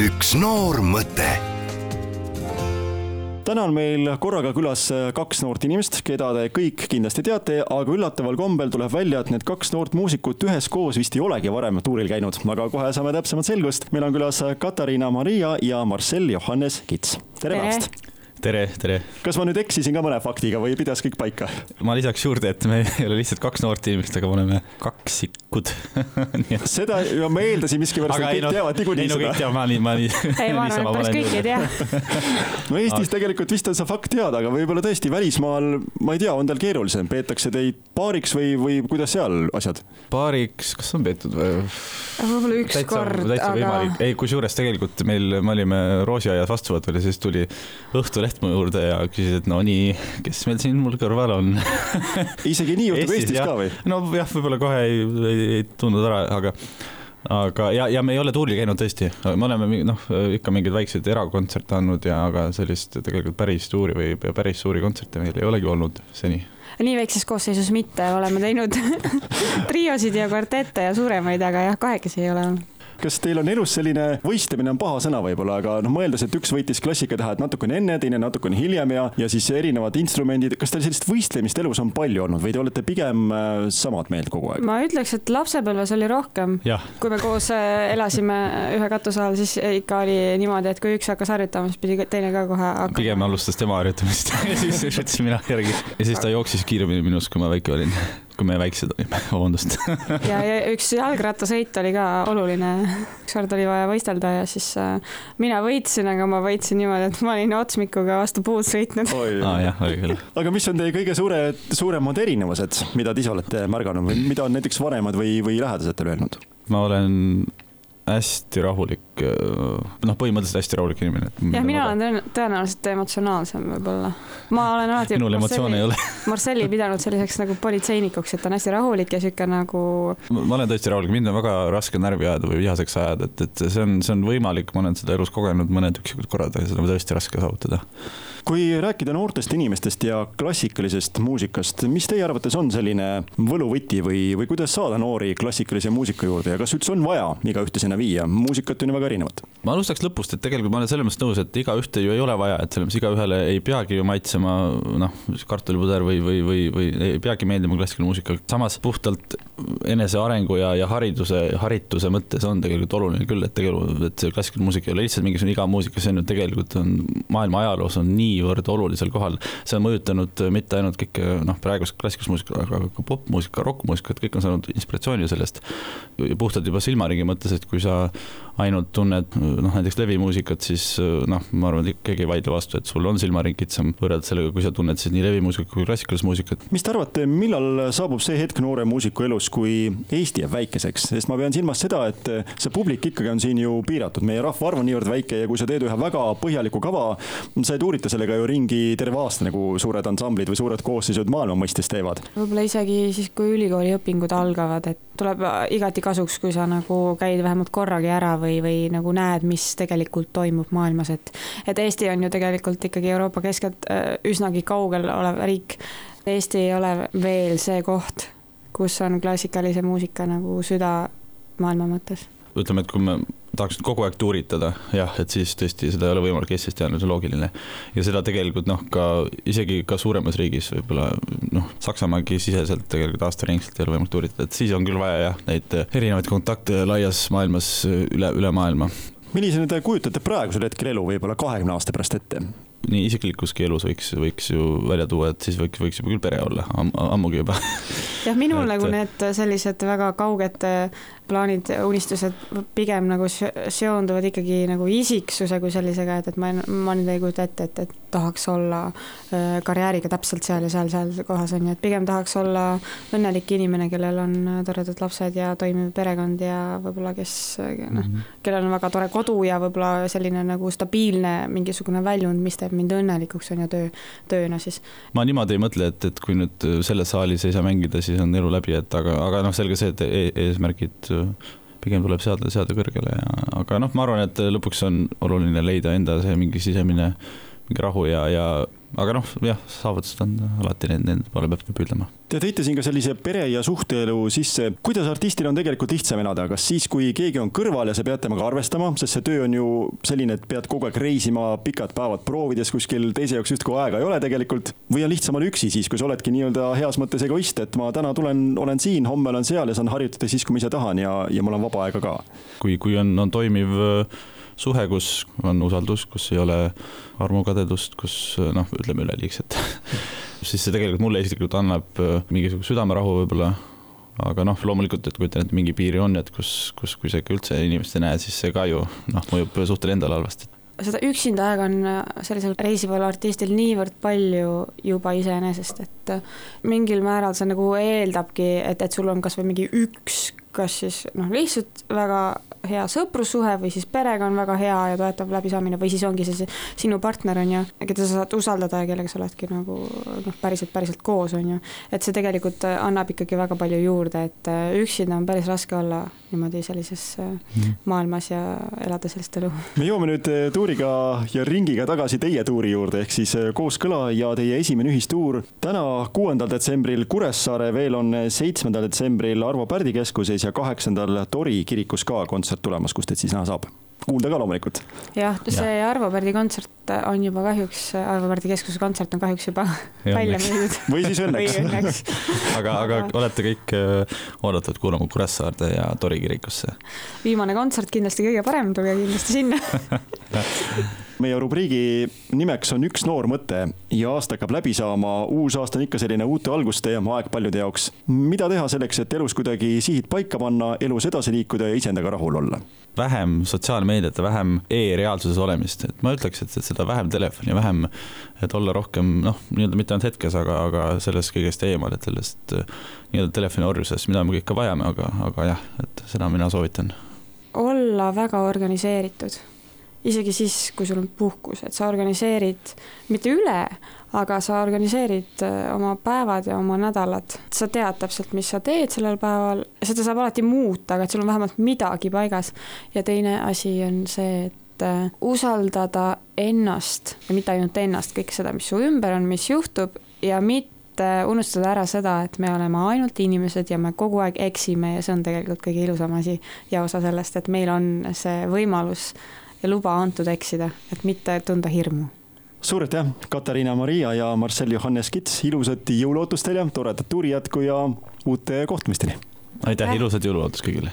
üks noor mõte täna on meil korraga külas kaks noort inimest, keda te kõik kindlasti teate, aga üllataval kombel tuleb välja, et need kaks noort muusikut üheskoos vist ei olegi varem tuuril käinud, aga kohe saame täpsemat selgust. meil on külas Katariina Maria ja Marcel Johannes Kits. tere päevast! Tere, tere. kas ma nüüd eksisin ka mõne faktiga või pidas kõik paika? ma lisaks juurde, et me ei ole lihtsalt kaks noort inimest, aga me oleme kaksikud seda ma eeldasin miskipärast, et kõik no, teavad niikuinii seda. ei no kõik teavad, ma nii, ma nii. ei, ma arvan, et päris kõik ei tea. no Eestis aga... tegelikult vist on see fakt teada, aga võib-olla tõesti välismaal, ma ei tea, on teil keerulisem, peetakse teid paariks või, või kuidas seal asjad? paariks, kas on peetud või? Võib-olla üks täitsa, kord, täitsa aga. ei, kusjuures tegelikult meil, me olime Roosiaias vastuvõtul ja siis tuli õhtul leht mu juurde ja küsis, et no nii, kes meil siin mul kõrval on isegi nii juhtub Eestis, Eestis ka või? nojah, võib-olla kohe ei, ei, ei tundnud ära, aga aga, ja, ja me ei ole tuuril käinud tõesti, me oleme noh, ikka mingeid väikseid erakontserte andnud ja, aga sellist tegelikult päris tuuri või päris suuri kontserte meil ei olegi olnud seni nii väikses koosseisus mitte, oleme teinud triosid ja kvartette ja suuremaid, aga jah, kahekesi ei ole olnud kas teil on elus selline, võistlemine on paha sõna võib-olla, aga noh, mõeldes, et üks võitis klassikatahad natukene enne, teine natukene hiljem ja, ja siis erinevad instrumendid, kas teil sellist võistlemist elus on palju olnud või te olete pigem äh, samad meelt kogu aeg? ma ütleks, et lapsepõlves oli rohkem. kui me koos äh, elasime ühe katuse all, siis ikka oli niimoodi, et kui üks hakkas harjutama, siis pidi teine ka kohe hakkama. pigem alustas tema harjutamist ja siis võtsin mina järgi ja siis ta jooksis kiiremini minust, kui ma väike olin kui me väiksed olime, vabandust. ja, ja üks jalgrattasõit oli ka oluline. ükskord oli vaja võistelda ja siis äh, mina võitsin, aga ma võitsin niimoodi, et ma olin otsmikuga vastu puud sõitnud. aa ah, jah, oli küll. aga mis on teie kõige suure, suuremad erinevused, mida te ise olete märganud või mida on näiteks vanemad või, või lähedased teile öelnud? ma olen hästi rahulik, noh, põhimõtteliselt hästi rahulik inimene. jah, mina olen tõenäoliselt emotsionaalsem võib-olla. ma olen alati. minul emotsioone ei ole Marcelli pidanud selliseks nagu politseinikuks, et ta on hästi rahulik ja sihuke nagu. ma olen tõesti rahulik, mind on väga raske närvi ajada või vihaseks ajada, et, et see on, see on võimalik, ma olen seda elus kogenud mõned üksikud korrad, aga seda on tõesti raske saavutada kui rääkida noortest inimestest ja klassikalisest muusikast, mis teie arvates on selline võluvõti või, või kuidas saada noori klassikalise muusika juurde ja kas üldse on vaja igaühte sinna viia, muusikat on ju väga erinevat? ma alustaks lõpust, et tegelikult ma olen selles mõttes nõus, et igaühte ju ei ole vaja, et selles mõttes igaühele ei peagi ju maitsema noh, kartulipuder või, või, või, või ei peagi meeldima klassikaline muusika, samas puhtalt enesearengu ja, ja hariduse, harituse mõttes on tegelikult oluline küll, et tegelikult, et see klassikaline muusika ei ole lihtsalt mingisugune igamuusika, see on ju tegelikult on maailma ajaloos on niivõrd olulisel kohal. see on mõjutanud mitte ainult kõike noh, praegust klassikalist muusikat, aga ka popmuusika, rokkmuusikat, kõik on saanud inspiratsiooni sellest. puhtalt juba silmaringi mõttes, et kui sa ainult tunned noh, näiteks levimuusikat, siis noh, ma arvan, et keegi ei vaidle vastu, et sul on silmaring kitsam võrreldes sellega, kui sa tunned siis nii levimuusikat kui klassikalist muusikat. mis te arvate, millal saabub see hetk noore muusiku elus, kui Eesti jääb väikeseks, sest ma pean silmas seda, et see publik ikkagi on siin ju piiratud, meie rahvaarv on niivõrd väike ja kui sa teed ühe väga põhjaliku kava, sa ei tuurita sellega ju ringi terve aasta, nagu suured ansamblid või suured koosseisud maailma mõistes teevad. võib-olla isegi siis, kui ülikooli õpingud algavad, et tuleb igati kasuks, kui sa nagu käid vähemalt korragi ära või, või nagu näed, mis tegelikult toimub maailmas, et et Eesti on ju tegelikult ikkagi Euroopa keskelt äh, üsnagi kaugel olev riik. Eesti ei ole veel see koht, kus on klassikalise muusika nagu süda maailma mõttes ütleme, et kui me tahaks kogu aeg tuuritada, jah, et siis tõesti seda ei ole võimalik Eestist teha, see on loogiline. ja seda tegelikult noh, ka isegi ka suuremas riigis võib-olla noh, Saksamaagi siseselt tegelikult aastaringselt ei ole võimalik tuuritada, et siis on küll vaja jah, neid erinevaid kontakte laias maailmas üle, üle maailma. millisena te kujutate praegusel hetkel elu võib-olla kahekümne aasta pärast ette? nii isiklikuski elus võiks, võiks ju välja tuua, et siis võiks, võiks juba küll pere olla Am, ammugi juba. jah, minul et... nagu need sellised väga kauged plaanid, unistused pigem nagu seonduvad ikkagi nagu isiksuse kui sellisega, et, et ma, ma nüüd ei kujuta ette, et, et tahaks olla äh, karjääriga täpselt seal ja seal, seal kohas on ju, et pigem tahaks olla õnnelik inimene, kellel on toredad lapsed ja toimiv perekond ja võib-olla kes noh -hmm., kellel on väga tore kodu ja võib-olla selline nagu stabiilne mingisugune väljund, mis teeb mind õnnelikuks, on ju töö, tööna siis. ma niimoodi ei mõtle, et, et kui nüüd selles saalis ei saa mängida, siis on elu läbi, et aga, aga noh, selge see, et e eesmärgid pigem tuleb seada, seada kõrgele ja, aga noh, ma arvan, et lõpuks on oluline leida enda see mingi sisemine mingi rahu ja, ja aga noh, jah, saavutused on alati need, nende poole peab püüdlema. Te tõite siin ka sellise pere ja suhteelu sisse, kuidas artistil on tegelikult lihtsam elada, kas siis, kui keegi on kõrval ja sa pead temaga arvestama, sest see töö on ju selline, et pead kogu aeg reisima, pikad päevad proovides kuskil, teise jaoks justkui aega ei ole tegelikult. või on lihtsam olla üksi siis, kui sa oledki nii-öelda heas mõttes egoist, et ma täna tulen, olen siin, homme olen seal ja saan harjutada siis, kui ma ise tahan ja, ja mul on vaba aega ka. kui, kui on, on toimiv suhe, kus on usaldus, kus ei ole armukadedust, kus noh, ütleme üleliigset siis see tegelikult mulle isiklikult annab äh, mingisuguse südamerahu võib-olla. aga noh, loomulikult, et kujutan ette, mingi piiri on, et kus, kus, kui sa ikka üldse inimest ei näe, siis see ka ju noh, mõjub suhtele endale halvasti seda üksinda aega on äh, sellisel reisival artistil niivõrd palju juba iseenesest, et äh, mingil määral see nagu eeldabki, et, et sul on kasvõi mingi üks, kas siis noh, lihtsalt väga hea sõprussuhe või siis perega on väga hea ja toetav läbisaamine või siis ongi see, see sinu partner, on ju, keda sa saad usaldada ja kellega sa oledki nagu noh, päriselt, päriselt koos, on ju. et see tegelikult annab ikkagi väga palju juurde, et äh, üksinda on päris raske olla niimoodi sellises mm. maailmas ja elada sellist elu. me jõuame nüüd äh, tuuriga ja ringiga tagasi teie tuuri juurde, ehk siis Kooskõla ja teie esimene ühistuur. täna, kuuendal detsembril Kuressaare, veel on seitsmendal detsembril Arvo Pärdi keskuses ja kaheksandal Tori kirikus ka kontsert kontsert tulemas, kus teid siis näha saab? Kuulda ka loomulikult. jah, see ja. Arvo Pärdi kontsert on juba kahjuks, Arvo Pärdi Keskuse kontsert on kahjuks juba ja, välja müüdud. või siis õnneks. aga, aga olete kõik äh, oodatud kuulama Kuressaarde ja Tori kirikusse? viimane kontsert kindlasti kõige parem, tulge kindlasti sinna meie rubriigi nimeks on Üks noor mõte ja aasta hakkab läbi saama. uus aasta on ikka selline uute alguste aeg paljude jaoks. mida teha selleks, et elus kuidagi sihid paika panna, elus edasi liikuda ja iseendaga rahul olla? vähem sotsiaalmeediat ja vähem e-reaalsuses olemist, et ma ütleks, et, seda vähem telefoni, vähem, et olla rohkem noh, nii-öelda mitte ainult hetkes, aga, aga sellest kõigest eemal, et sellest nii-öelda telefoniorjusest, mida me kõik ka vajame, aga, aga jah, et seda mina soovitan. olla väga organiseeritud isegi siis, kui sul on puhkus, et sa organiseerid mitte üle, aga sa organiseerid äh, oma päevad ja oma nädalad. sa tead täpselt, mis sa teed sellel päeval, seda saab alati muuta, aga et sul on vähemalt midagi paigas. ja teine asi on see, et äh, usaldada ennast ja mitte ainult ennast, kõike seda, mis su ümber on, mis juhtub ja mitte unustada ära seda, et me oleme ainult inimesed ja me kogu aeg eksime ja see on tegelikult kõige ilusam asi ja osa sellest, et meil on see võimalus ja luba antud eksida, et mitte tunda hirmu suur aitäh, Katariina Maria ja Marcel Johannes Kits, ilusat jõuluootust teile, toredat tuuri jätku ja uute kohtumisteni. aitäh, ilusat jõuluootust kõigile.